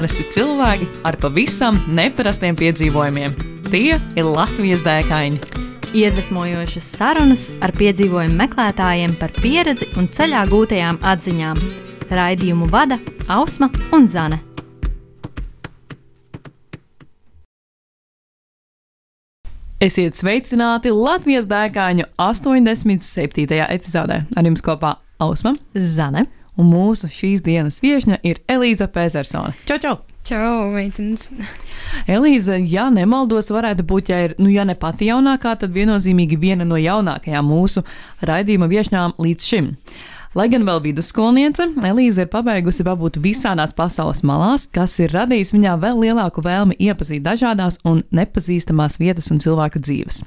Parasti cilvēki ar pavisam neparastiem piedzīvojumiem. Tie ir Latvijas dēkaini. Iedvesmojošas sarunas ar piedzīvojumu meklētājiem par pieredzi un ceļā gūtajām atziņām. Raidījumu vada Ausma un Zane. Esiet sveicināti Latvijas dēkaņu 87. epizodē. Ar jums kopā Ausma Zane. Un mūsu šīs dienas viesņa ir Elīza Petersone. Čau, čau! Čau, meitenes. Elīza, ja nemaldos, varētu būt, ja ir, nu, ja ne pati jaunākā, tad viennozīmīgi viena no jaunākajām mūsu raidījuma viesņām līdz šim. Lai gan vēl vidusskolniece, Elīze ir pabeigusi pabūt visādās pasaules malās, kas ir radījis viņā vēl lielāku vēlmi iepazīt dažādās un nepazīstamās vietas un cilvēku dzīves.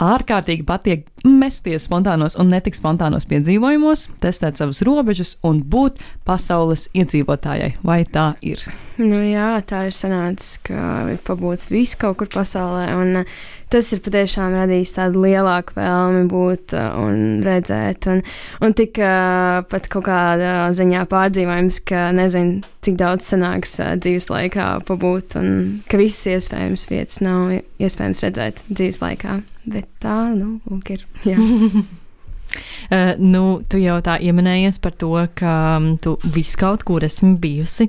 Ārkārtīgi patīk mesties spontānos un netik spontānos piedzīvojumos, testēt savas robežas un būt pasaules iedzīvotājai. Vai tā ir? Nu, jā, tā ir sanācis, ka ir pabūts viss kaut kur pasaulē. Un, uh, tas ir patiešām radījis tādu lielāku vēlmi būt uh, un redzēt. Un, un tik uh, pat kaut kādā ziņā pārdzīvojums, ka nezinu, cik daudz sanāks dzīves laikā pabūt, un ka visas iespējamas vietas nav iespējams redzēt dzīves laikā. Bet tā, nu, lūk, ir. Uh, nu, tu jau tā ieminējies par to, ka um, tu visu kaut kur esmu bijusi.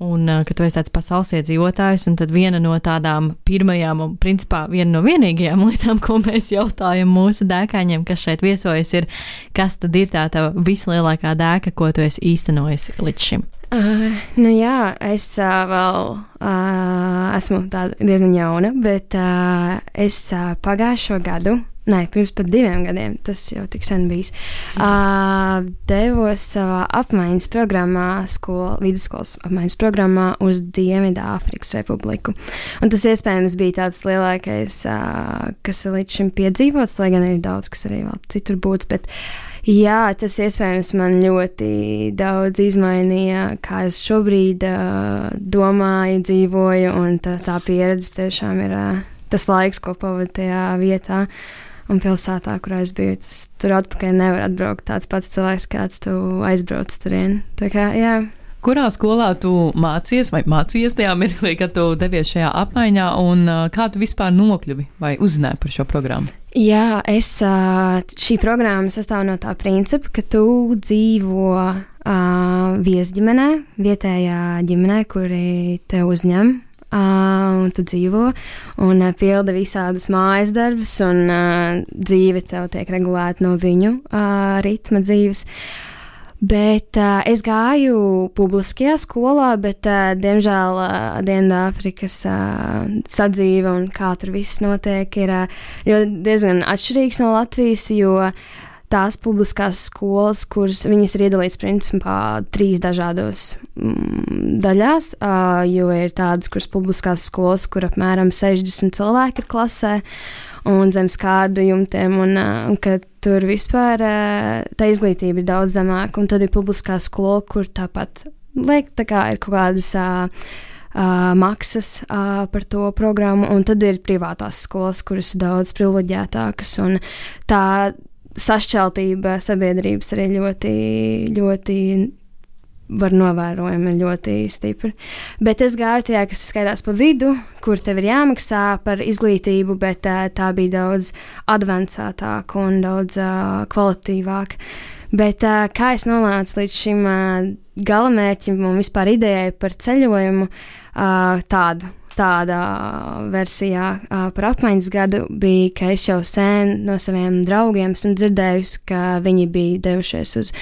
Un uh, ka tu esi tāds pasaules iedzīvotājs, un tad viena no tādām pirmajām, un principā viena no vienīgajām lietām, ko mēs jautājam mūsu dēkaņiem, kas šeit viesojas, ir, kas tad ir tā tava vislielākā dēka, ko tu esi īstenojis līdz šim? Uh, nu jā, es uh, vēl uh, esmu diezgan jauna, bet uh, es uh, pagājušo gadu Nē, pirms pat diviem gadiem, tas jau tik sen bijis. Uh, devos savā apmaiņas programmā, skol, vidusskolas apmaiņas programmā uz Dienvidāfrikas Republiku. Un tas iespējams bija tāds lielākais, uh, kas līdz šim piedzīvots, lai gan ir daudz, kas arī vēl citur būts. Bet, Jā, tas iespējams man ļoti daudz izmainīja, kā es šobrīd uh, domāju, dzīvoju, un tā, tā pieredze tiešām ir uh, tas laiks, ko pavadu tajā vietā. Un pilsētā, kur es biju, tas tur atpakaļ nevar atbraukt tāds pats cilvēks, kāds tu aizbrauc turien. Tā kā, jā. Kurā skolā tu mācījies vai mācījies tajā mirklī, kad tu devies šajā apmaiņā, un kā tu vispār nokļuvi vai uzzināji par šo programmu? Jā, es, šī programma sastāv no tā principa, ka tu dzīvo uh, viesģimenē, vietējā ģimenē, kuri te uzņem Uh, un tu dzīvo un uh, pildi visādus mājas darbus, un uh, dzīve tev tiek regulēta no viņu uh, ritma dzīves. Bet uh, es gāju publiskajā skolā, bet, uh, diemžēl, uh, Dienvidāfrikas uh, sadzīve un kā tur viss notiek, ir uh, diezgan atšķirīgs no Latvijas, jo tās publiskās skolas, kuras viņas ir iedalītas principā trīs dažādos mm, daļās, uh, jo ir tādas, kuras publiskās skolas, kur apmēram 60 cilvēki ir klasē. Un zem skārdu jumtiem, un, un ka tur vispār tā izglītība ir daudz zemāka. Un tad ir publiskā skola, kur tāpat liek, tā kā ir kaut kādas Uh, maksas uh, par to programmu, un tad ir privātās skolas, kuras ir daudz privileģētākas. Tā sašķeltība sabiedrības arī ļoti, ļoti var novērojami ļoti stipri. Bet es gāju tajā, kas skaitās pa vidu, kur tev ir jāmaksā par izglītību, bet tā, tā bija daudz advancētāka un daudz uh, kvalitīvāka. Bet uh, kā es nonācu līdz šim uh, galamērķim un vispār idejai par ceļojumu, uh, tādu tāda versijā par apmaiņas gadu bija, ka es jau sen no saviem draugiem esmu dzirdējusi, ka viņi bija devušies uz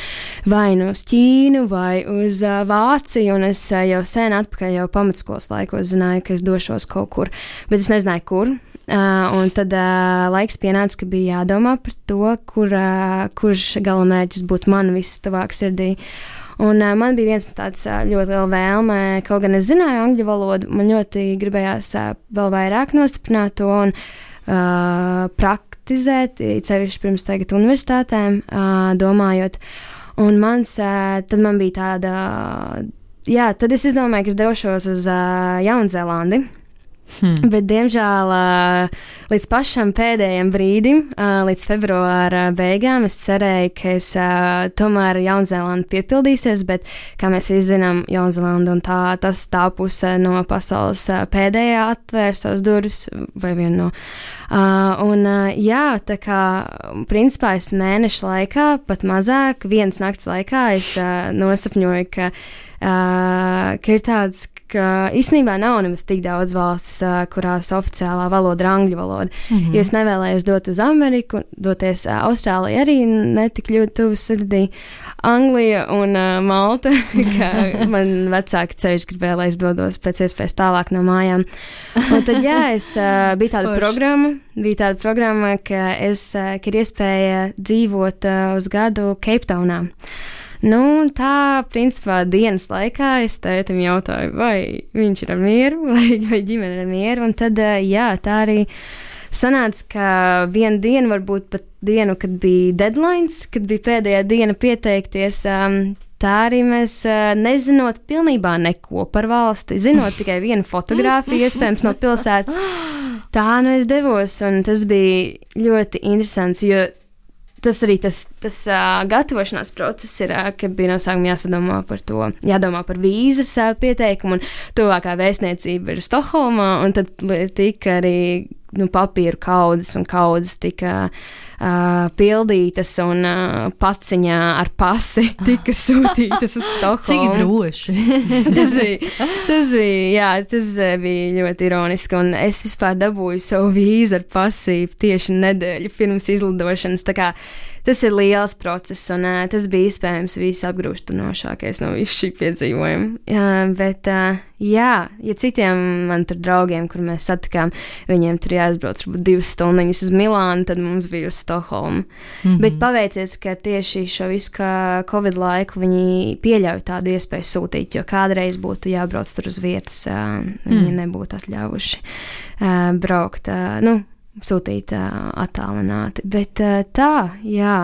vai nu uz Ķīnu vai uz Vāciju, un es jau sen atpakaļ jau pamatskolas laikos zināju, ka es došos kaut kur, bet es nezināju, kur. Uh, un tad uh, laiks pienāca, ka bija jādomā par to, kur, uh, kurš galamērķis būtu man vistuvāk sirdī. Uh, Un uh, man bija viens tāds uh, ļoti liels vēlme, kaut gan es zināju angļu valodu, man ļoti gribējās uh, vēl vairāk nostiprināt to un uh, praktizēt, cevišķi pirms tagad universitātēm, uh, domājot. Un mans, uh, tad man bija tāda, jā, tad es izdomāju, ka es došos uz uh, Jaunzēlandi. Hmm. Bet, diemžēl, uh, līdz pašam pēdējiem brīdim, līdz februāra beigām, es cerēju, ka es tomēr Jaunzēlanda piepildīsies, bet, kā mēs visi zinām, Jaunzēlanda un tā, tas tā puse no pasaules pēdējā atvērs savus durvis vai vienu no. Un, jā, tā kā principā es mēnešu laikā, pat mazāk, vienas nakts laikā, es nosapņoju, ka, uh, ka ir tāds, ka īstenībā nav nemaz tik daudz valstis, uh, kurās oficiālā valoda ir angļu valoda. Mm -hmm. Jo es nevēlējos dot uz Ameriku, doties uh, Austrālijā arī netik ļoti tuvu sirdī. Anglija un uh, Malta, kā man vecāki ceļš gribēja, lai es dodos pēc iespējas tālāk no mājām. Un tad, jā, es uh, bija tāda programma, bija tāda programma, ka, es, uh, ka ir iespēja dzīvot uh, uz gadu Cape Townā. Nu, tā, principā, dienas laikā es tētim jautāju, vai viņš ir mieru, vai, vai ģimene ir mieru. Un tad, jā, tā arī sanāca, ka vienu dienu, varbūt pat dienu, kad bija deadlines, kad bija pēdējā diena pieteikties. Um, Tā arī mēs nezinot pilnībā neko par valsti, zinot tikai vienu fotografiju, iespējams, no pilsētas. Tā nu es devos, un tas bija ļoti interesants, jo tas arī tas, tas uh, gatavošanās process ir, uh, ka bija no sākuma jāsadomā par to, jādomā par vīzas uh, pieteikumu, un tuvākā vēstniecība ir Stokholmā, un tad tika arī nu, papīru kaudzes un kaudzes tika uh, pildītas, un uh, paciņā ar pasi tika sūtītas uz Stokholmu. Cik droši! tas, bija, tas, bija, jā, tas bija ļoti ironiski, un es vispār dabūju savu vīzu ar pasīvu tieši nedēļu pirms izlidošanas. Tas ir liels process, un uh, tas bija iespējams visapgrūtinošākais no visu šī piedzīvojuma. Uh, bet, uh, jā, ja citiem man tur draugiem, kur mēs satikām, viņiem tur jāizbrauc varbūt divas stundas uz Milānu, tad mums bija uz Stokholmu. Mm -hmm. Bet paveicies, ka tieši šo visu Covid laiku viņi pieļauj tādu iespēju sūtīt, jo kādreiz būtu jābrauc tur uz vietas, uh, viņi mm. nebūtu atļāvuši uh, braukt. Uh, nu, sūtīt uh, attālināti. Bet uh, tā, jā.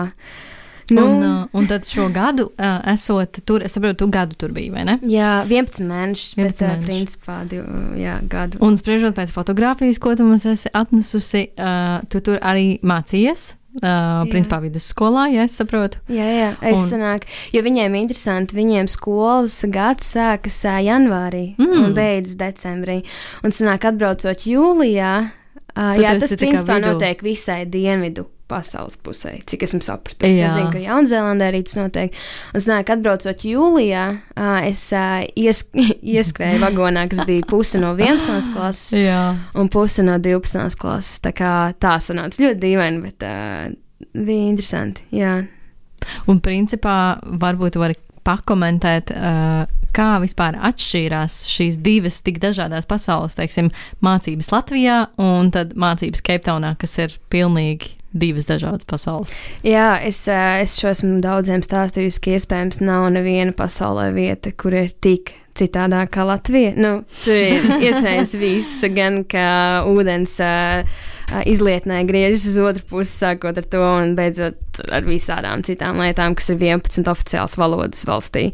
Nu, un, uh, un tad šo gadu, uh, esot tur, es saprotu, tu gadu tur biji, vai ne? Jā, 11 mēnešus, 11 bet mēneši. principā div, jā, gadu. Un spriežot pēc fotografijas, ko tu mums esi atnesusi, uh, tu tur arī mācījies. Uh, principā vidusskolā, ja es saprotu. Jā, jā, es un... sanāku, jo viņiem interesanti, viņiem skolas gads sākas janvārī mm. un beidzas decembrī. Un sanāk, atbraucot jūlijā, Uh, jā, tas principā notiek visai dienvidu pasaules pusē, cik esmu sapratusi. Es zinu, ka Jaunzēlandē arī tas notiek. Un es nāku atbraucot jūlijā, es ies, ieskrēju vagonā, kas bija puse no 11. klases jā. un puse no 12. klases. Tā kā tā sanāca ļoti dīvaini, bet uh, bija interesanti. Jā. Un principā varbūt var pakomentēt, uh, kā vispār atšķīrās šīs divas tik dažādas pasaules, teiksim, mācības Latvijā un tad mācības Keiptaunā, kas ir pilnīgi divas dažādas pasaules. Jā, es, uh, es šo esmu daudziem stāstījusi, ka iespējams nav neviena pasaulē vieta, kur ir tik citādāk kā Latvija. Nu, tur ir iespējams viss, gan kā ūdens. Uh, izlietnē griežas uz otru pusi, sākot ar to un beidzot ar visādām citām lietām, kas ir 11 oficiāls valodas valstī.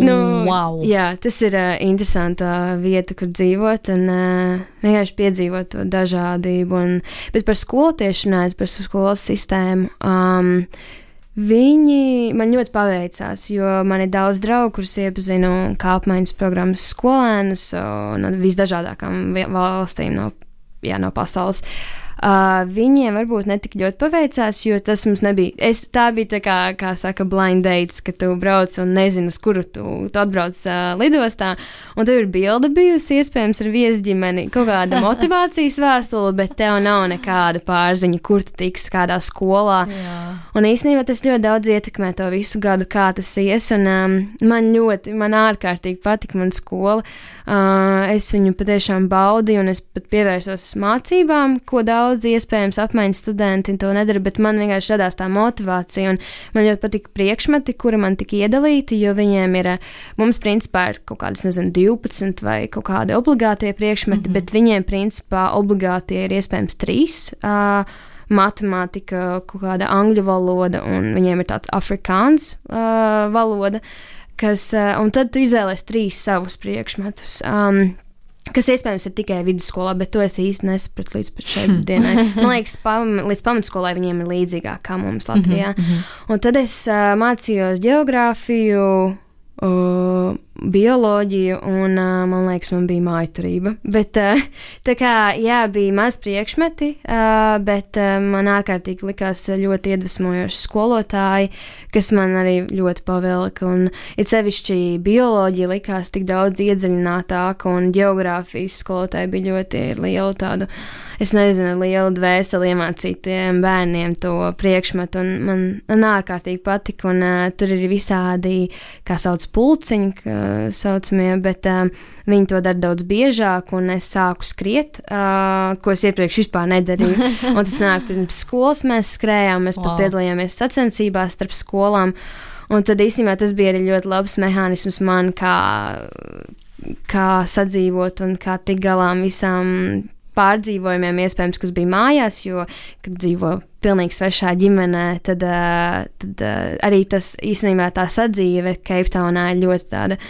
Nu, wow. Jā, tas ir uh, interesanta vieta, kur dzīvot un uh, vienkārši piedzīvot to dažādību. Un, bet par skolu tieši runājot, par skolas sistēmu. Um, Viņi man ļoti paveicās, jo man ir daudz draugu, kurus iepazinu kā apmaiņas programmas skolēnus no visdažādākām valstīm no, jā, no pasaules. Uh, Uh, viņiem varbūt netik ļoti paveicās, jo tas mums nebija. Es, tā bija tā kā, kā saka, blind dates, ka tu brauc un nezini, uz kuru tu, tu atbrauc uh, lidostā. Un tev ir bilde bijusi, iespējams, ar viesģimeni, kaut kāda motivācijas vēstule, bet tev nav nekāda pārziņa, kur tu tiks, kādā skolā. Jā. Un īstenībā tas ļoti daudz ietekmē to visu gadu, kā tas ies. Un um, man ļoti, man ārkārtīgi patika mana skola. Uh, es viņu patiešām baudīju, un es pat pievērsos mācībām, ko daudz iespējams apmaiņas studenti to nedara, bet man vienkārši radās tā motivācija, man ļoti patika priekšmeti, kuri man tika iedalīti, jo viņiem ir, mums principā ir kaut kādas, nezinu, 12 vai kaut kādi obligātie priekšmeti, mm -hmm. bet viņiem principā obligātie ir iespējams trīs. Uh, matemātika, kaut kāda angļu valoda, un viņiem ir tāds afrikāns uh, valoda. Uh, kas, eh, un tad tu izvēlējies trīs savus priekšmetus. Um, Kas iespējams ir tikai vidusskolā, bet to es īsti nesapratu līdz šai hmm. dienai. Man liekas, pam, līdz pamatskolai viņiem ir līdzīgāk kā mums Latvijā. Mm -hmm. Un tad es uh, mācījos geogrāfiju, uh, bioloģiju, un uh, man liekas, man bija mājturība. Bet uh, tā kā, jā, bija maz priekšmeti, uh, bet uh, man ārkārtīgi likās ļoti iedvesmojoši skolotāji, kas man arī ļoti pavilka. Un it sevišķi bioloģija likās tik daudz iedziļinātāka, un geogrāfijas skolotāji bija ļoti liela tāda es nezinu, liela dvēseli iemācīt tiem bērniem to priekšmetu, man, man ārkārtīgi patika, un uh, tur ir visādi, kā sauc, pulciņi, kā saucamie, bet uh, viņi to dara daudz biežāk, un es sāku skriet, uh, ko es iepriekš vispār nedarīju. Un tas nāk pirms skolas mēs skrējām, mēs wow. pat piedalījāmies sacensībās starp skolām, un tad īstenībā tas bija arī ļoti labs mehānisms man, kā kā sadzīvot un kā tikt galā visām pārdzīvojumiem, iespējams, kas bija mājās, jo, kad dzīvo pilnīgi svešā ģimenē, tad, tad arī tas īstenībā tā sadzīve Keiptaunā ir ļoti tāda.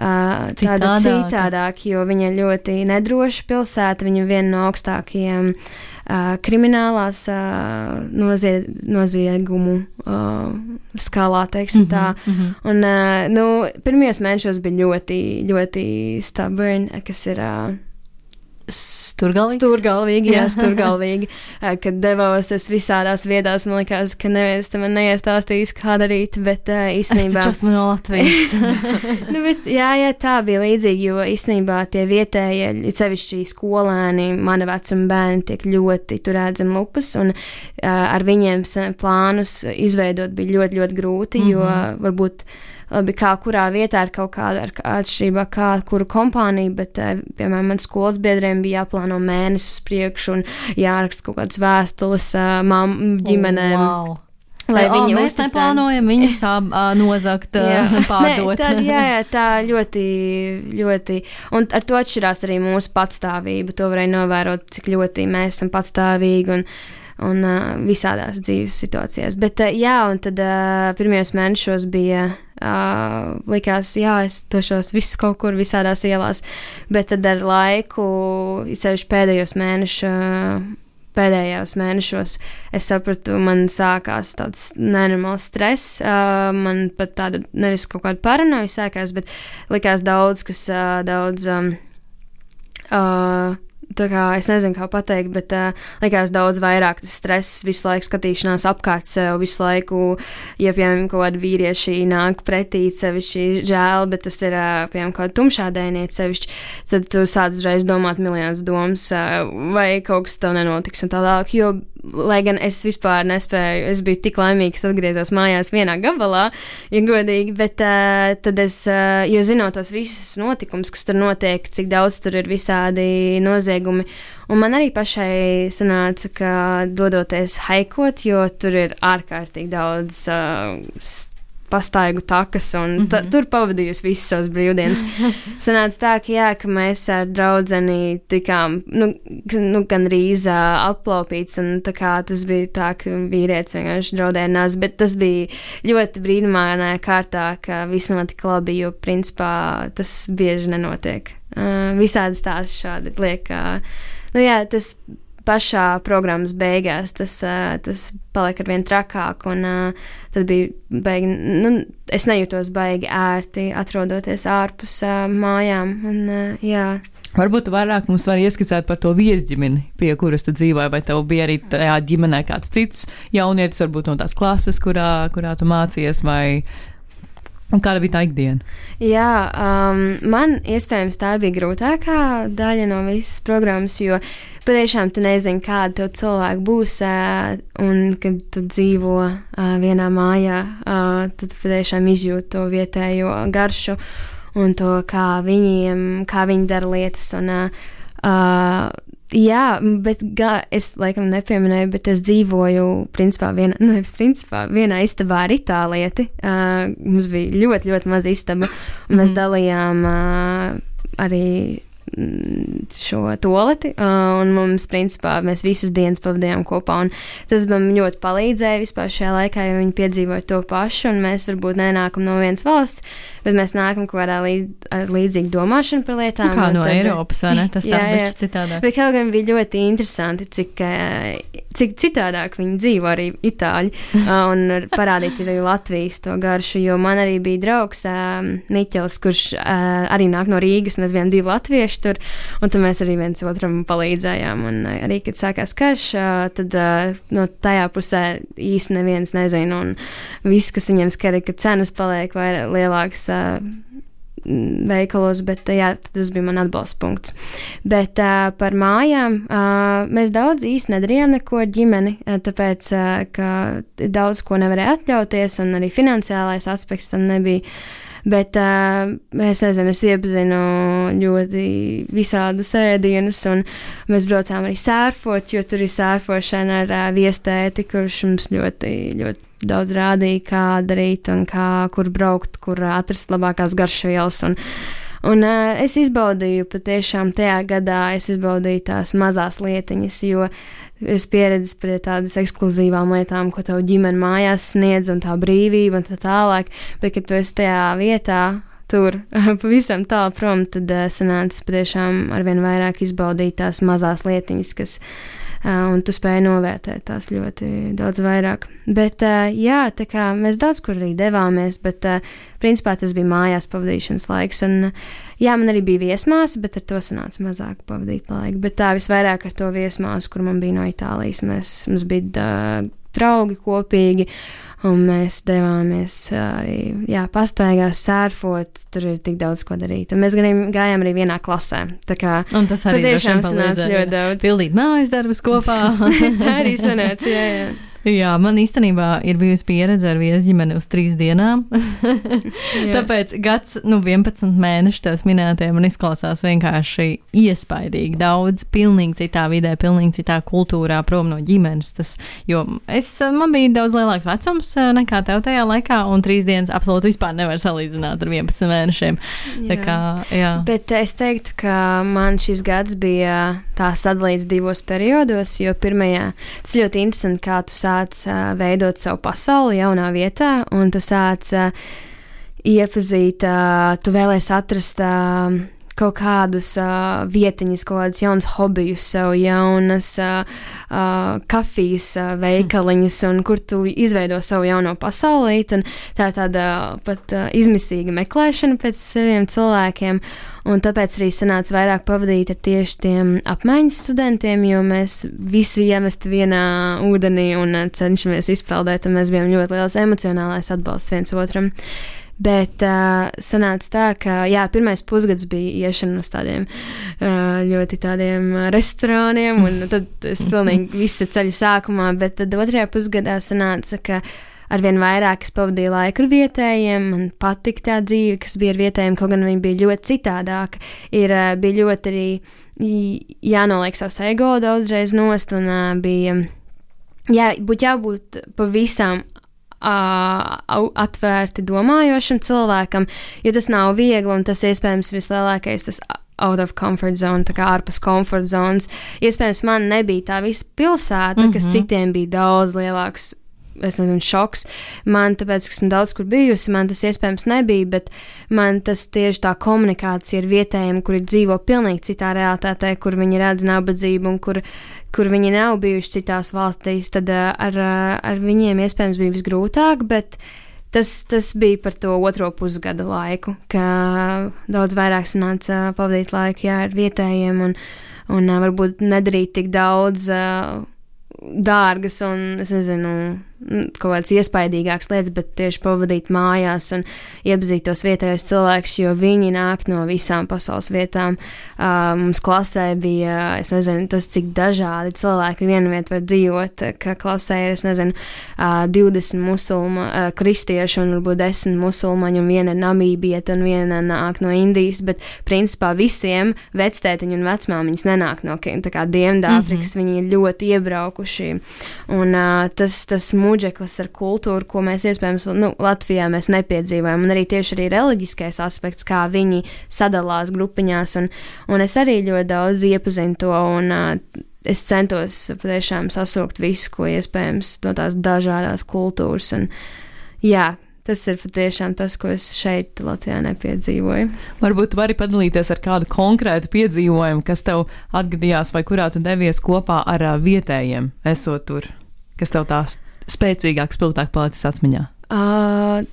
Uh, tāda citādāka, jo viņa ir ļoti nedroša pilsēta. Viņa ir viena no augstākajiem uh, kriminālās uh, nozie, noziegumu uh, skalā, teiksim mm -hmm, tā. Mm -hmm. Un, uh, nu, pirmajos mēnešos bija ļoti, ļoti stubborn, kas ir. Uh, Sturgalvīgi. Sturgalvīgi, jā, sturgalvīgi. Kad devos es visādās vietās, man liekas, ka neviens tam neiestāstījis, kā darīt, bet uh, īstenībā. Tas esmu no Latvijas. nu, bet, jā, jā, tā bija līdzīgi, jo īstenībā tie vietējie, sevišķi skolēni, mana vecuma bērni tiek ļoti turēt zem lupas, un uh, ar viņiem plānus izveidot bija ļoti, ļoti grūti, mm -hmm. jo varbūt labi, kā kurā vietā ir kaut kāda atšķirība, kā kuru kompāniju, bet, eh, piemēram, man skolas biedriem bija jāplāno mēnesis priekšu un jāraksta kaut kādas vēstules uh, mam, ģimenēm. Oh, wow. Lai o, viņi mēs uzticam. neplānojam viņus nozagt, pārdot. Nē, tad, jā, jā, tā ļoti, ļoti. Un ar to atšķirās arī mūsu patstāvība. To varēja novērot, cik ļoti mēs esam patstāvīgi un, un visādās dzīves situācijās. Bet, jā, un tad pirmajos mēnešos bija Uh, likās, jā, es došos visu kaut kur, visādās ielās, bet tad ar laiku, īpaši pēdējos mēnešos, pēdējos mēnešos, es sapratu, man sākās tāds nenormāls stress. Uh, man pat tāda nevis kaut kāda paranoja sākās, bet likās daudz, kas uh, daudz. Um, uh, tā kā es nezinu, kā pateikt, bet uh, likās daudz vairāk tas stress, visu laiku skatīšanās apkārt sev, visu laiku, ja, piemēram, kaut kādi vīrieši nāk pretī, sevišķi žēl, bet tas ir, uh, piemēram, kaut kāda tumšā dēnieta sevišķi, tad tu sāc uzreiz domāt miljonus domas, uh, vai kaut kas tev nenotiks un tā tālāk, jo lai gan es vispār nespēju, es biju tik laimīga, ka atgriezos mājās vienā gabalā, ja godīgi, bet uh, tad es, uh, jo zinot tos visus notikumus, kas tur notiek, cik daudz tur ir visādi noziegumi, un man arī pašai sanāca, ka dodoties haikot, jo tur ir ārkārtīgi daudz uh, pastaigu takas, un mm -hmm. tur pavadījusi visas savas brīvdienas. Sanāca tā, ka, jā, ka mēs ar draugu tikām nu, nu, gan rīzā aplaupīts, un tas bija tā, ka vīrietis vienkārši draudēja nāz, bet tas bija ļoti brīnumainā kārtā, ka viss notika labi, jo principā tas bieži nenotiek. Uh, visādi stāsti šādi liek. Uh, nu, jā, tas pašā programmas beigās tas, tas palika ar vien trakāk, un tad bija baigi, nu, es nejūtos baigi ērti atrodoties ārpus mājām, un jā. Varbūt vairāk mums var ieskicēt par to viesģimeni, pie kuras tu dzīvoji, vai tev bija arī tajā ģimenē kāds cits jaunietis, varbūt no tās klases, kurā, kurā tu mācījies, vai Un kāda bija tā ikdiena? Jā, um, man iespējams tā bija grūtākā daļa no visas programmas, jo patiešām tu nezini, kāda tev cilvēka būs, un kad tu dzīvo vienā mājā, tad patiešām izjūti to vietējo garšu un to, kā viņiem, kā viņi dara lietas. Un, uh, Jā, bet gā, es laikam nepieminēju, bet es dzīvoju principā, vienā, nu, principā vienā istabā ar itālieti. Uh, mums bija ļoti, ļoti maza istaba, mēs mm dalījām uh, arī šo toleti, un mums, principā, mēs visas dienas pavadījām kopā, un tas man ļoti palīdzēja vispār šajā laikā, jo viņi piedzīvoja to pašu, un mēs varbūt nenākam no vienas valsts, bet mēs nākam kaut kādā līd, ar līdzīgu domāšanu par lietām. Kā no tad, Eiropas, vai ne? Tas tā bija citādāk. Bet kaut gan bija ļoti interesanti, cik, cik citādāk viņi dzīvo arī itāļi, un parādīt arī Latvijas to garšu, jo man arī bija draugs Miķels, kurš arī nāk no Rīgas, mēs bijām divi latvieši tur, un tad mēs arī viens otram palīdzējām, un arī, kad sākās karš, tad no tajā pusē īsti neviens nezina, un viss, kas viņiem skar, ir, ka cenas paliek vai lielākas veikalos, bet jā, tas bija mans atbalsta punkts. Bet uh, par mājām uh, mēs daudz īsti nedarījām neko ģimeni, uh, tāpēc, uh, ka daudz ko nevarēja atļauties, un arī finansiālais aspekts tam nebija. Bet uh, es nezinu, es iepazinu ļoti visādus ēdienus, un mēs braucām arī sērfot, jo tur ir sērfošana ar uh, viestēti, kurš mums ļoti, ļoti daudz rādīja, kā darīt un kā, kur braukt, kur atrast labākās garšvielas. Un, un uh, es izbaudīju patiešām tajā gadā, es izbaudīju tās mazās lietiņas, jo es pieredzu pie tādas ekskluzīvām lietām, ko tev ģimene mājās sniedz, un tā brīvība un tā tālāk. Bet, kad tu esi tajā vietā, tur pavisam tālu prom, tad uh, sanāca patiešām arvien vairāk izbaudīt tās mazās lietiņas, kas un tu spēji novērtēt tās ļoti daudz vairāk. Bet, jā, tā kā mēs daudz kur arī devāmies, bet principā tas bija mājās pavadīšanas laiks. Un, jā, man arī bija viesmāsa, bet ar to sanāca mazāk pavadīt laiku. Bet tā visvairāk ar to viesmāsu, kur man bija no Itālijas, mēs, mums bija draugi kopīgi. Un mēs devāmies arī jā, pastaigās, sērfot. Tur ir tik daudz ko darīt. Un mēs gājām arī vienā klasē. Kā un tas arī tiešām sanāca ļoti daudz. Pildīt mājas darbus kopā. tā arī sanāca, jā, jā. Jā, man īstenībā ir bijusi pieredze ar viesģimeni uz trīs dienām. Tāpēc gads, nu, 11 mēneši tās minētajiem man izklausās vienkārši iespaidīgi. Daudz, pilnīgi citā vidē, pilnīgi citā kultūrā, prom no ģimenes. Tas, jo es, man bija daudz lielāks vecums eh, nekā tev tajā laikā, un trīs dienas absolūti vispār nevar salīdzināt ar 11 mēnešiem. Jā. Tā kā, jā. Bet es teiktu, ka man šis gads bija tā sadalīts divos periodos, jo pirmajā tas ļoti interesanti, kā tu sāki sāc uh, veidot savu pasauli jaunā vietā, un tu sāc uh, iepazīt, uh, tu vēlēsi atrast. Uh, kaut kādus uh, vietiņus, kaut kādus jaunus hobijus, sev jaunas uh, uh, kafijas uh, veikaliņus, un kur tu izveido savu jauno pasaulī. Tā ir tāda pat uh, izmisīga meklēšana pēc saviem cilvēkiem. Un tāpēc arī sanāca vairāk pavadīt ar tieši tiem apmaiņas studentiem, jo mēs visi iemesti vienā ūdenī un cenšamies izpeldēt, un mēs bijām ļoti liels emocionālais atbalsts viens otram. Uh, Bet uh, sanāca tā, ka jā, pirmais pusgads bija iešana uz tādiem uh, ļoti tādiem restorāniem, un tad es pilnīgi visu ceļu sākumā, bet tad otrajā pusgadā sanāca, ka arvien vairāk es pavadīju laiku ar vietējiem, man patika tā dzīve, kas bija ar vietējiem, kaut gan viņi bija ļoti citādāka. Ir, bija ļoti arī jānoliek savs ego daudzreiz nost, un bija jā, būtu jābūt pavisam atvērti domājošam cilvēkam, jo tas nav viegli un tas iespējams vislielākais tas out of comfort zone, tā kā ārpus komforta zonas. Iespējams, man nebija tā visa pilsēta, mm -hmm. kas mhm. citiem bija daudz lielāks. Es nezinu, šoks. Man, tāpēc, ka esmu daudz kur bijusi, man tas iespējams nebija, bet man tas tieši tā komunikācija ar vietējiem, kuri dzīvo pilnīgi citā realitātē, kur viņi redz nabadzību un kur kur viņi nav bijuši citās valstīs, tad uh, ar, uh, ar viņiem iespējams bija visgrūtāk, bet tas, tas bija par to otro pusgadu laiku, ka daudz vairāk sanāca pavadīt laiku jā, ar vietējiem un, un uh, varbūt nedarīt tik daudz dārgas un, es nezinu, kaut kādas iespaidīgākas lietas, bet tieši pavadīt mājās un iepazīt tos vietējos cilvēkus, jo viņi nāk no visām pasaules vietām. Uh, mums klasē bija, es nezinu, tas, cik dažādi cilvēki vienā vietā var dzīvot, ka klasē ir, es nezinu, uh, 20 musulma, uh, kristieši un varbūt 10 musulmaņi un viena ir namībieta un viena nāk no Indijas, bet principā visiem vectētiņi un vecmāmiņas nenāk no Dienvidāfrikas, mm -hmm. viņi ir ļoti iebraukuši. Un uh, tas, tas mūs mūģeklis ar kultūru, ko mēs iespējams nu, Latvijā mēs nepiedzīvojam, un arī tieši arī reliģiskais aspekts, kā viņi sadalās grupiņās, un, un es arī ļoti daudz iepazinu to, un uh, es centos patiešām sasaukt visu, ko iespējams no tās dažādās kultūras, un jā, tas ir patiešām tas, ko es šeit Latvijā nepiedzīvoju. Varbūt vari padalīties ar kādu konkrētu piedzīvojumu, kas tev atgadījās vai kurā tu devies kopā ar vietējiem, esot tur, kas tev tā spēcīgāk, spilgtāk palicis atmiņā. Uh,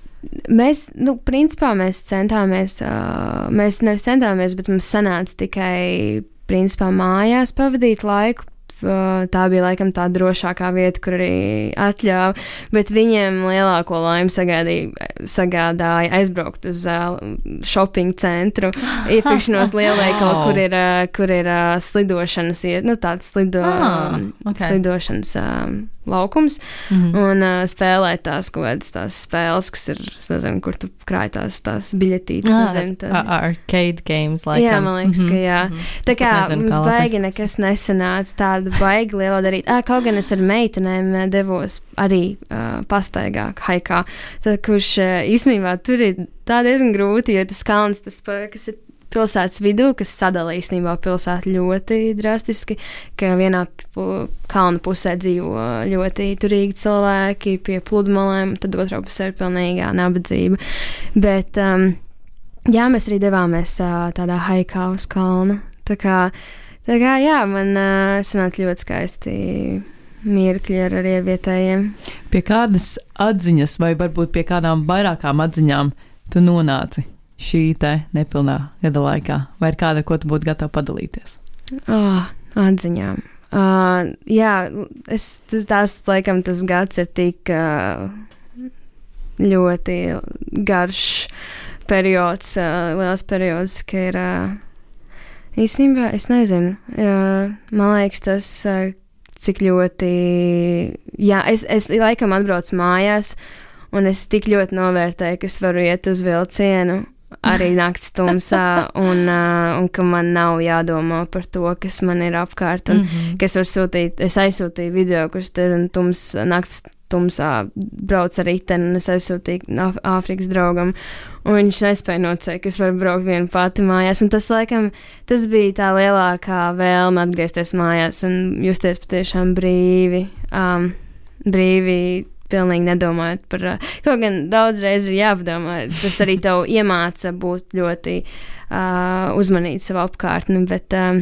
Mēs, nu, principā mēs centāmies, uh, mēs nevis centāmies, bet mums sanāca tikai, principā, mājās pavadīt laiku tā bija laikam tā drošākā vieta, kur arī atļāva. Bet viņiem lielāko laimi sagādīja, sagādāja aizbraukt uz uh, shopping centru, iepirkšanos lielveikalu, kur ir, uh, kur ir uh, slidošanas, nu, tāds slido, ah, okay. slidošanas. Um, laukums mm un uh, spēlēt tās kaut kādas tās spēles, kas ir, es nezinu, kur tu krāj tās, tās biļetītes. Ah, nezinu, tad... Arcade games, laikam. Jā, man liekas, mm -hmm. ka jā. Mm -hmm. Tā kā nezinu, mums baigi nekas nesanāca tādu baigi lielo darīt. Ah, kaut gan es ar meitenēm devos arī uh, pastaigā, haikā, tad, kurš uh, īstenībā tur ir tā diezgan grūti, jo tas kalns, tas, kas ir pilsētas vidū, kas sadala īstenībā pilsētu ļoti drastiski, ka vienā kalnu pusē dzīvo ļoti turīgi cilvēki pie pludmalēm, tad otrā pusē ir pilnīgā nabadzība. Bet, um, jā, mēs arī devāmies uh, tādā haikā uz kalnu. Tā kā, tā kā jā, man uh, sanāca ļoti skaisti mirkļi ar, arī ar vietējiem. Pie kādas atziņas, vai varbūt pie kādām vairākām atziņām tu nonāci? Šī te nepilnā gada laikā? Vai ir kāda, ko tu būtu gatava padalīties? Oh, atziņām. Uh, jā, es, tās laikam tas gads ir tik uh, ļoti garš periods, uh, liels periods, ka ir uh, īstenībā, es nezinu, uh, man liekas tas, uh, cik ļoti, jā, es, es laikam atbraucu mājās, un es tik ļoti novērtēju, ka es varu iet uz vilcienu arī naktas tumsā, un, uh, un ka man nav jādomā par to, kas man ir apkārt. Un, mm -hmm. Kas var sūtīt, es aizsūtīju video, kurš tums, naktas tumsā brauc ar riteni, un es aizsūtīju Āfrikas draugam. Un viņš nespēja nocēt, ka es varu braukt viena pati mājās. Un tas, laikam, tas bija tā lielākā vēlme atgriezties mājās un justies patiešām brīvi. Um, brīvi pilnīgi nedomājot par kaut gan daudzreiz ir jāpadomā. Tas arī tev iemāca būt ļoti uh, uzmanīt savu apkārtni, bet uh,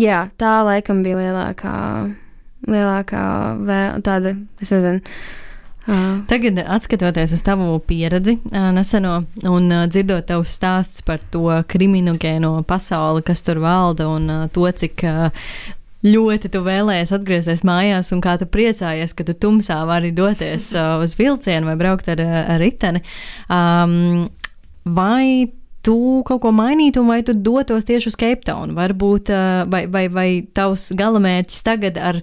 jā, tā laikam bija lielākā, lielākā vēl, tāda, es nezinu. Uh. Tagad, skatoties uz tavu pieredzi, neseno un dzirdot tavus stāstus par to kriminogēno pasauli, kas tur valda, un to, cik ļoti tu vēlējies atgriezties mājās, un kā tu priecājies, ka tu tumsā vari doties uh, uz vilcienu vai braukt ar, ar riteni. Um, vai tu kaut ko mainītu, vai tu dotos tieši uz Cape Town? Varbūt, uh, vai, vai, vai tavs galamērķis tagad ar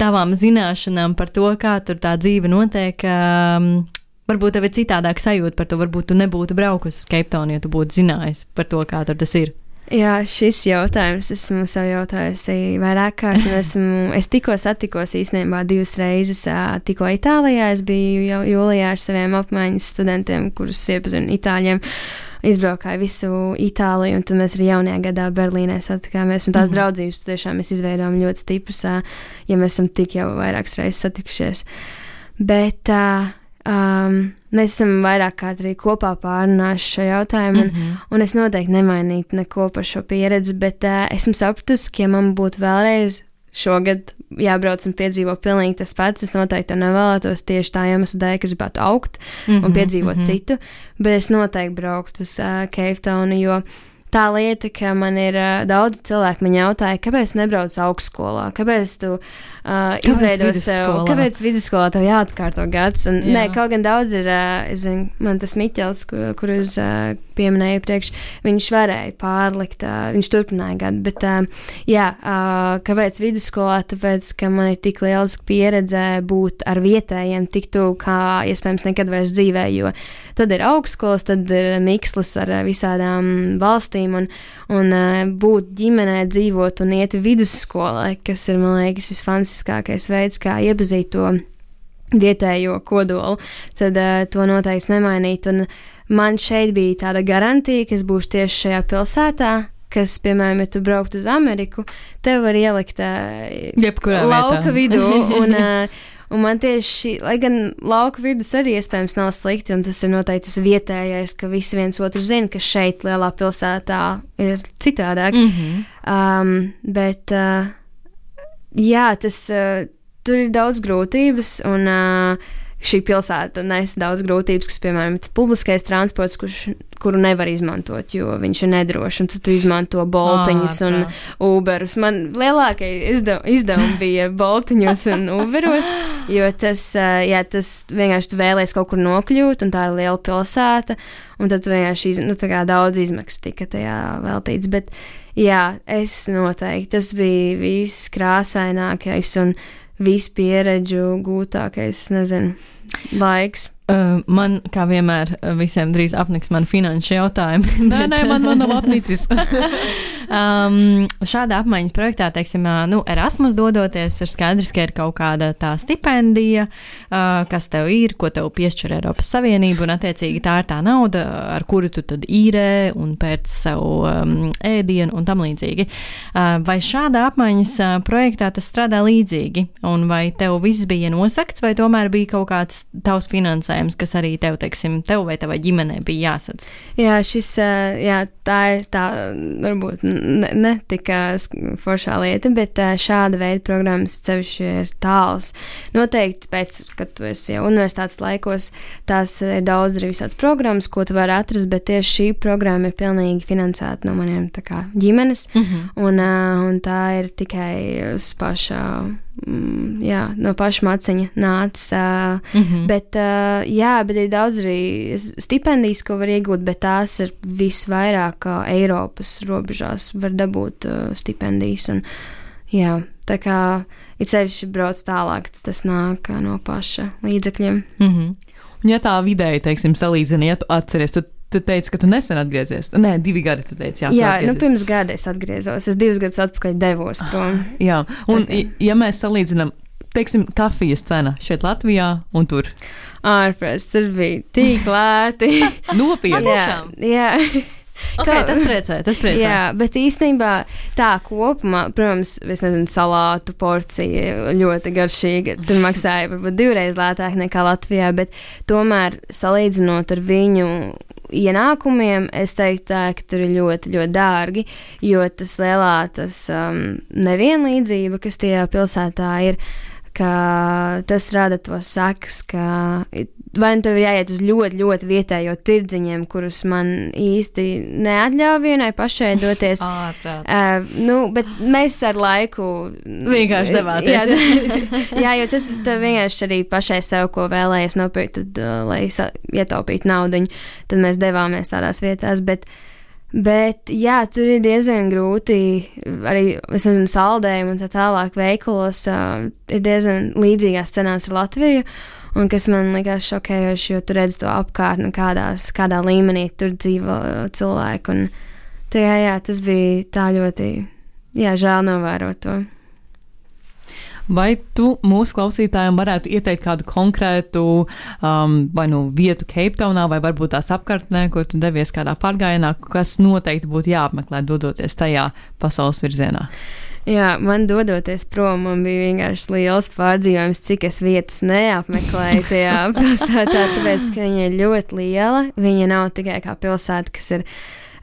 tavām zināšanām par to, kā tur tā dzīve notiek, um, varbūt tev ir citādāk sajūta par to, varbūt tu nebūtu braukusi uz Cape Town, ja tu būtu zinājis par to, kā tur tas ir. Jā, šis jautājums esmu sev jautājusi vairāk kārt. Esmu, es tikko satikos īstenībā divas reizes. Tikko Itālijā es biju jau jūlijā ar saviem apmaiņas studentiem, kurus iepazinu itāļiem. Izbraukāju visu Itāliju, un tad mēs arī jaunajā gadā Berlīnē satikāmies. Un tās mm -hmm. draudzības patiešām mēs izveidojām ļoti stipras, ja mēs esam tik jau vairākas reizes satikušies. Bet Um, mēs esam vairāk kārt arī kopā pārunājuši šo jautājumu, un, mm -hmm. un es noteikti nemainītu neko par šo pieredzi, bet uh, esmu sapratusi, ka, ja man būtu vēlreiz šogad jābrauc un piedzīvo pilnīgi tas pats, es noteikti to nevēlētos tieši tā iemesla dēļ, ka gribētu augt mm -hmm, un piedzīvot mm -hmm. citu, bet es noteikti brauktu uz uh, Cape Town, jo tā lieta, ka man ir uh, daudz cilvēku, man jautāja, kāpēc nebrauc augstskolā, kāpēc tu uh, izveido sev, kāpēc vidusskolā tev jāatkārto gads. Un, Jā. Nē, kaut gan daudz ir, uh, zinu, man tas Miķels, kur, kur es uh, pieminēju iepriekš, viņš varēja pārlikt, uh, viņš turpināja gadu, bet uh, jā, uh, kāpēc vidusskolā? Tāpēc, ka man ir tik lieliska pieredze būt ar vietējiem tik tuvu, kā iespējams nekad vairs dzīvē, jo tad ir augstskolas, tad ir mikslis ar visādām valstīm un, un uh, būt ģimenē, dzīvot un iet vidusskolai, kas ir, man liekas, visfantastiskākais veids, kā iepazīt to vietējo kodolu, tad uh, to noteikti nemainīt. Un man šeit bija tāda garantija, ka es būšu tieši šajā pilsētā. Kas, piemēram, ja tu brauktu uz Ameriku, tev var ielikt uh, Jebkurā lauka vietā. vidū. Un, uh, un man tieši, lai gan lauka vidus arī iespējams nav slikti, un tas ir noteikti tas vietējais, ka visi viens otru zina, ka šeit, lielā pilsētā, ir citādāk. Mm -hmm. Um, bet, uh, jā, tas uh, tur ir daudz grūtības, un uh, šī pilsēta nes daudz grūtības, kas, piemēram, publiskais transports, kurš, kuru nevar izmantot, jo viņš ir nedrošs, un tad tu izmanto boltiņus un Ārprāts. Uberus. Man lielākie izdev, izdevumi bija boltiņos un Uberos, jo tas, uh, jā, tas vienkārši tu vēlēs kaut kur nokļūt, un tā ir liela pilsēta, un tad vienkārši iz, nu, daudz izmaksas tika tajā veltīts. Bet, jā, es noteikti, tas bija viss krāsainākais un visu pieredžu gūtākais, nezinu, laiks. Man, kā vienmēr, visiem drīz apniks man finanšu jautājumi. Nē, nē, man, man nav apnicis. um, šādā apmaiņas projektā, teiksim, nu, Erasmus dodoties, ir skaidrs, ka ir kaut kāda tā stipendija, uh, kas tev ir, ko tev piešķir Eiropas Savienība, un attiecīgi tā ir tā nauda, ar kuru tu tad īrē un pēc sev um, ēdienu un tam līdzīgi. Uh, vai šādā apmaiņas uh, projektā tas strādā līdzīgi, un vai tev viss bija nosakts, vai tomēr bija kaut kāds tavs finansējums, kas arī tev, teiksim, tev vai tavai ģimenei bija jāsadz? Jā, šis, ā, jā, tā ir tā, varbūt ne, ne tik sk- foršā lieta, bet ā, šāda veida programmas sevišķi ir tāls. Noteikti pēc, kad tu esi jau universitātes laikos, tās ir daudz arī visādas programmas, ko tu vari atrast, bet tieši šī programma ir pilnīgi finansēta no maniem kā ģimenes, Mm -hmm. un, un tā ir tikai uz paša, mm, jā, no paša maciņa nācis. ā, Mm -hmm. Bet, uh, jā, bet ir daudz arī stipendijas, ko var iegūt, bet tās ir visvairāk uh, Eiropas robežās, var dabūt uh, stipendijas. Un, jā, tā kā it sevišķi brauc tālāk, tad tas nāk uh, no paša līdzekļiem. Mm -hmm. Un, ja tā vidēji, teiksim, salīdzina, ja tu atceries, tu, teici, ka tu nesen atgriezies. Nē, divi gadi, tu teici, jā. Jā, nu, pirms gada es atgriezos. Es divus gadus atpakaļ devos prom. Jā, un i- ja mēs salīdzinām, teiksim, kafijas cena šeit Latvijā un tur Ārprāts, tur bija tik lēti. nopietni. jā, jā. Okay, tas priecē, tas priecē. Jā, bet īstenībā tā kopumā, protams, es nezinu, salātu porcija ļoti garšīga. Tur maksāja varbūt divreiz lētāk nekā Latvijā, bet tomēr salīdzinot ar viņu ienākumiem, es teiktu, tā, ka tur ir ļoti, ļoti dārgi, jo tas lielā tas um, nevienlīdzība, kas tajā pilsētā ir, ka tas rada to sekas, ka vai nu tev ir jāiet uz ļoti, ļoti vietējo tirdziņiem, kurus man īsti neatļauj vienai pašai doties. Ārprāt. Uh, nu, bet mēs ar laiku Vienkārši devāties, Jā, jā jo tas vienkārši arī pašai sev, ko vēlējies nopirkt, tad, uh, lai ietaupītu naudu, tad mēs devāmies tādās vietās. Bet, bet jā, tur ir diezgan grūti arī, es nezinu, saldējumi un tā tālāk veikalos uh, ir diezgan līdzīgās cenās ar Latviju. Un kas man likās šokējoši, jo tur redz to apkārtni, kādās, kādā līmenī tur dzīvo cilvēki. Un, tā, jā, jā, tas bija tā ļoti, jā, žēl novērot to. Vai tu mūsu klausītājiem varētu ieteikt kādu konkrētu um, vai nu vietu Cape Townā, vai varbūt tās apkārtnē, kur tu devies kādā pārgājienā, kas noteikti būtu jāapmeklē, dodoties tajā pasaules virzienā? Jā, man dodoties prom, man bija vienkārši liels pārdzīvojums, cik es vietas neapmeklēju tajā pilsētā, tāpēc, ka viņa ir ļoti liela. Viņa nav tikai kā pilsēta, kas ir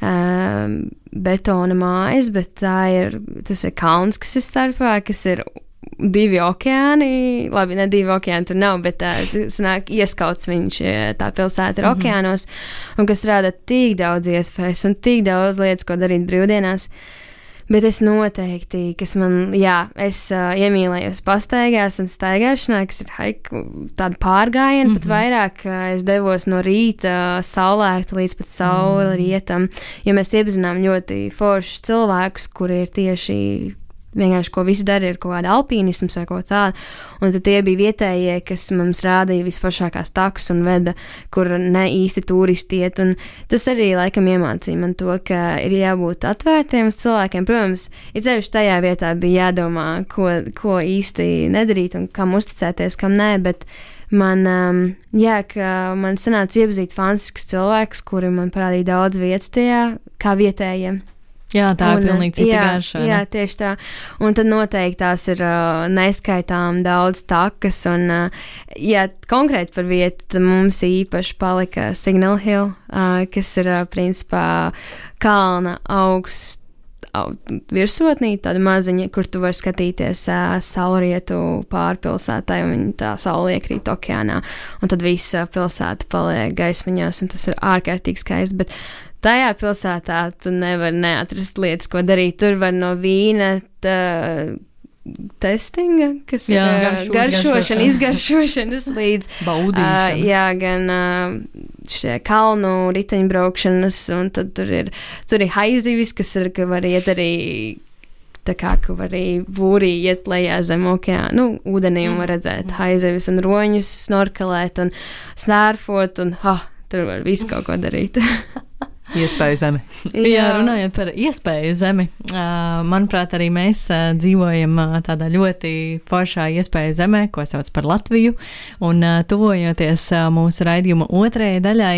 um, betona mājas, bet tā ir, tas ir kalns, kas ir starpā, kas ir divi okeāni. Labi, ne divi okeāni tur nav, bet uh, tas nāk ieskauts viņš, tā pilsēta ir mm -hmm. okeānos, un kas rada tik daudz iespējas un tik daudz lietas, ko darīt brīvdienās. Bet es noteikti, kas man, jā, es uh, iemīlējos pastaigās un staigāšanā, kas ir haiku, tāda pārgājiena, mm -hmm. pat vairāk uh, es devos no rīta uh, saulēkta līdz pat saule mm. rietam, jo mēs iepazinām ļoti foršus cilvēkus, kuri ir tieši vienkārši ko visu dara, ir kaut kāda alpīnisms vai ko tādu. Un tad tie bija vietējie, kas mums rādīja visforšākās takas un veda, kur ne īsti turisti iet. Un tas arī laikam iemācīja man to, ka ir jābūt atvērtiem uz cilvēkiem. Protams, ir ceļš tajā vietā bija jādomā, ko, ko īsti nedarīt un kam uzticēties, kam nē. Bet, man, um, jā, man sanāca iepazīt fantastiskus cilvēkus, kuri man parādīja daudz vietas tajā, kā vietējiem. Jā, tā un, ir pilnīgi cita jā, garša. Jā, tieši tā. Un tad noteikti tās ir uh, neskaitām daudz takas. Un, uh, ja konkrēti par vietu, mums īpaši palika Signal Hill, uh, kas ir uh, principā kalna augsts. Virsotnī tāda maziņa, kur tu vari skatīties uh, saulrietu pārpilsētai, un tā saule iekrīt okeānā, un tad visa pilsēta paliek gaismiņās, un tas ir ārkārtīgi skaisti. Bet tajā pilsētā tu nevari neatrast lietas, ko darīt. Tur var no vīna. Tā, Testinga, kas jā, ir garšo, garšošana, izgaršošanas līdz baudīšanai. Uh, jā, gan uh, šie kalnu riteņbraukšanas, un tad tur ir, tur ir haizivis, kas ir, ka var iet arī tā kā ka var arī būrī iet lejā zem okeāna, nu, ūdenī un var redzēt mm. haizivis un roņus, snorkelēt un snērfot, un ha, tur var visu kaut ko darīt. Iespēju zemi. Jā, runājot par iespēju zemi, manuprāt, arī mēs dzīvojam tādā ļoti foršā iespēju zemē, ko sauc par Latviju. Un tuvojoties mūsu raidījuma otrajai daļai,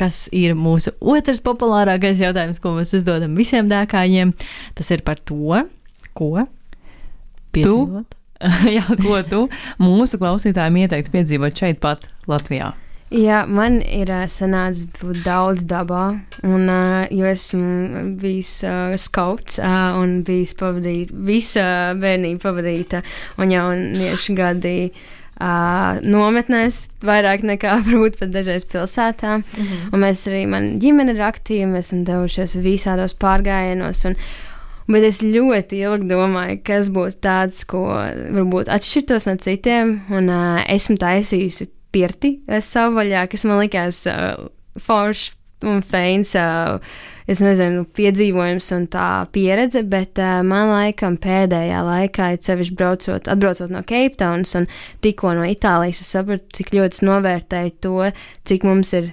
kas ir mūsu otrs populārākais jautājums, ko mēs uzdodam visiem dēkājiem, tas ir par to, ko piedzīvot. Jā, ko tu mūsu klausītājiem ieteiktu piedzīvot šeit pat Latvijā? Jā, man ir sanācis būt daudz dabā, un, jo esmu bijis uh, skauts uh, un bijis pavadīt, visa bērnība pavadīta un jauniešu gadi uh, nometnēs, vairāk nekā varbūt pat dažreiz pilsētā. Mm -hmm. Un mēs arī, man ģimene ir aktīva, mēs esam devušies visādos pārgājienos. Un, Bet es ļoti ilgi domāju, kas būtu tāds, ko varbūt atšķirtos no citiem. Un uh, esmu taisījusi pirti savvaļā, kas man likās uh, foršs un feins. Uh, es nezinu, piedzīvojums un tā pieredze, bet uh, man laikam pēdējā laikā, it sevišķi braucot, atbraucot no Cape Towns un tikko no Itālijas, es sapratu, cik ļoti novērtēju to, cik mums ir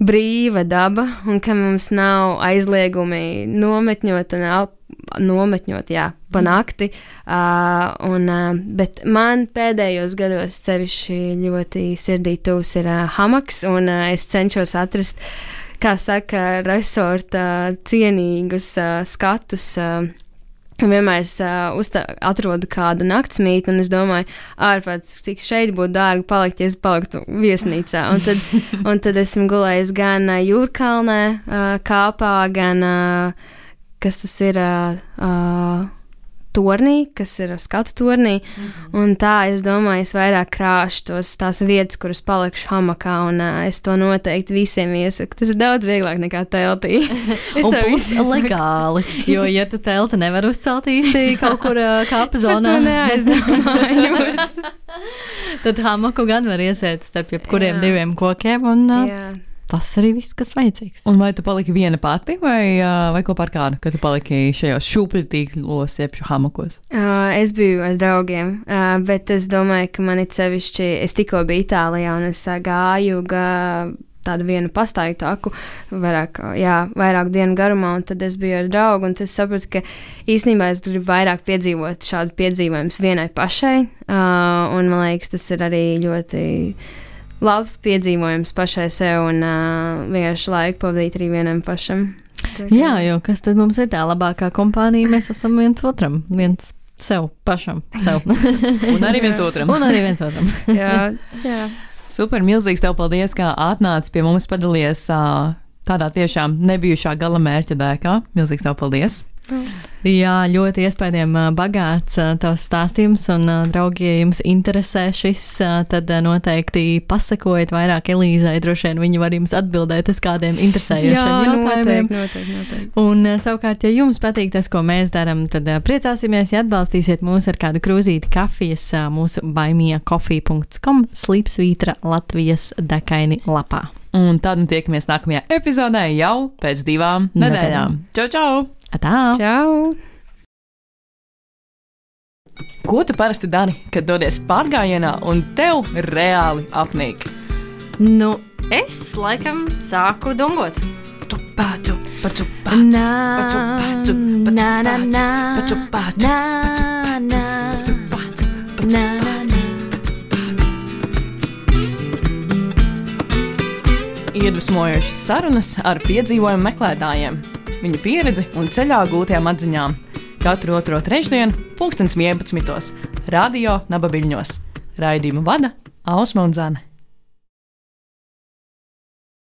brīva daba un ka mums nav aizliegumi nometņot un ap, nometņot, jā, pa mm. nakti. Uh, un, uh, bet man pēdējos gados sevišķi ļoti sirdī tūs ir uh, hamaks, un uh, es cenšos atrast, kā saka, resorta cienīgus uh, skatus. Uh, Vienmēr es uh, uztā, atrodu kādu naktsmītni, un es domāju, ārpus cik šeit būtu dārgi palikt, ja es paliktu viesnīcā. Un tad, un tad esmu gulējis gan uh, jūrkalnē, uh, kāpā, gan uh, kas tas ir. Uh, tornī, kas ir skatu tornī. Mm -hmm. Un tā es domāju, es vairāk krāšu tos tās vietas, kuras palikšu hamakā, un uh, es to noteikti visiem iesaku. Tas ir daudz vieglāk nekā teltī. es to visu legāli, jo, ja tu telti nevar uzcelt īsti kaut kur uh, kāpa zonā, tad hamaku gan var iesēt starp jebkuriem Jā. diviem kokiem. Un, uh, Jā tas arī viss, kas vajadzīgs. Un vai tu paliki viena pati, vai, vai kopā ar kādu, kad tu paliki šajos šūpuļtīklos, jeb hamakos? Uh, es biju ar draugiem, uh, bet es domāju, ka man ir sevišķi, es tikko biju Itālijā un es uh, gāju. Gā, tādu vienu pastāju taku, vairāk, jā, vairāk dienu garumā, un tad es biju ar draugu, un es sapratu, ka īstenībā es gribu vairāk piedzīvot šādus piedzīvojumus vienai pašai, uh, un man liekas, tas ir arī ļoti labs piedzīvojums pašai sev un uh, vienkārši laiku pavadīt arī vienam pašam. Kā... Jā, jo kas tad mums ir tā labākā kompānija? Mēs esam viens otram, viens sev pašam. Sev. un arī viens otram. un arī viens otram. jā, jā. Super, milzīgs tev paldies, ka atnāci pie mums padalījies tādā tiešām nebijušā gala mērķa dēkā. Milzīgs tev paldies! Jā, ļoti iespējams bagāts tavs stāstījums, un, draugi, ja jums interesē šis, tad noteikti pasakojiet vairāk Elīzai. Droši vien viņa var jums atbildēt uz kādiem interesējošiem Jā, jautājumiem. Noteikti, noteikti, noteikti. Un, savukārt, ja jums patīk tas, ko mēs darām, tad priecāsimies, ja atbalstīsiet mūs ar kādu krūzīti kafijas mūsu baimija.com slīpsvītra Latvijas dekaini lapā. Un tad nu tiekamies nākamajā epizodē jau pēc divām nedēļām. Čau, čau! Atā! Čau! Ko tu parasti dari, kad dodies pārgājienā un tev reāli apnīk? Nu, es laikam sāku dungot. Pacu, pacu, pacu, pacu, pacu, pacu, nā, pacu, nā, nā, nā. Iedvesmojošas sarunas ar piedzīvojumu meklētājiem, viņu pieredzi un ceļā gūtajām atziņām. Katru otro trešdienu, pulkstens 11. Radio Nabaviļņos. Raidījumu vada Ausma un Zane.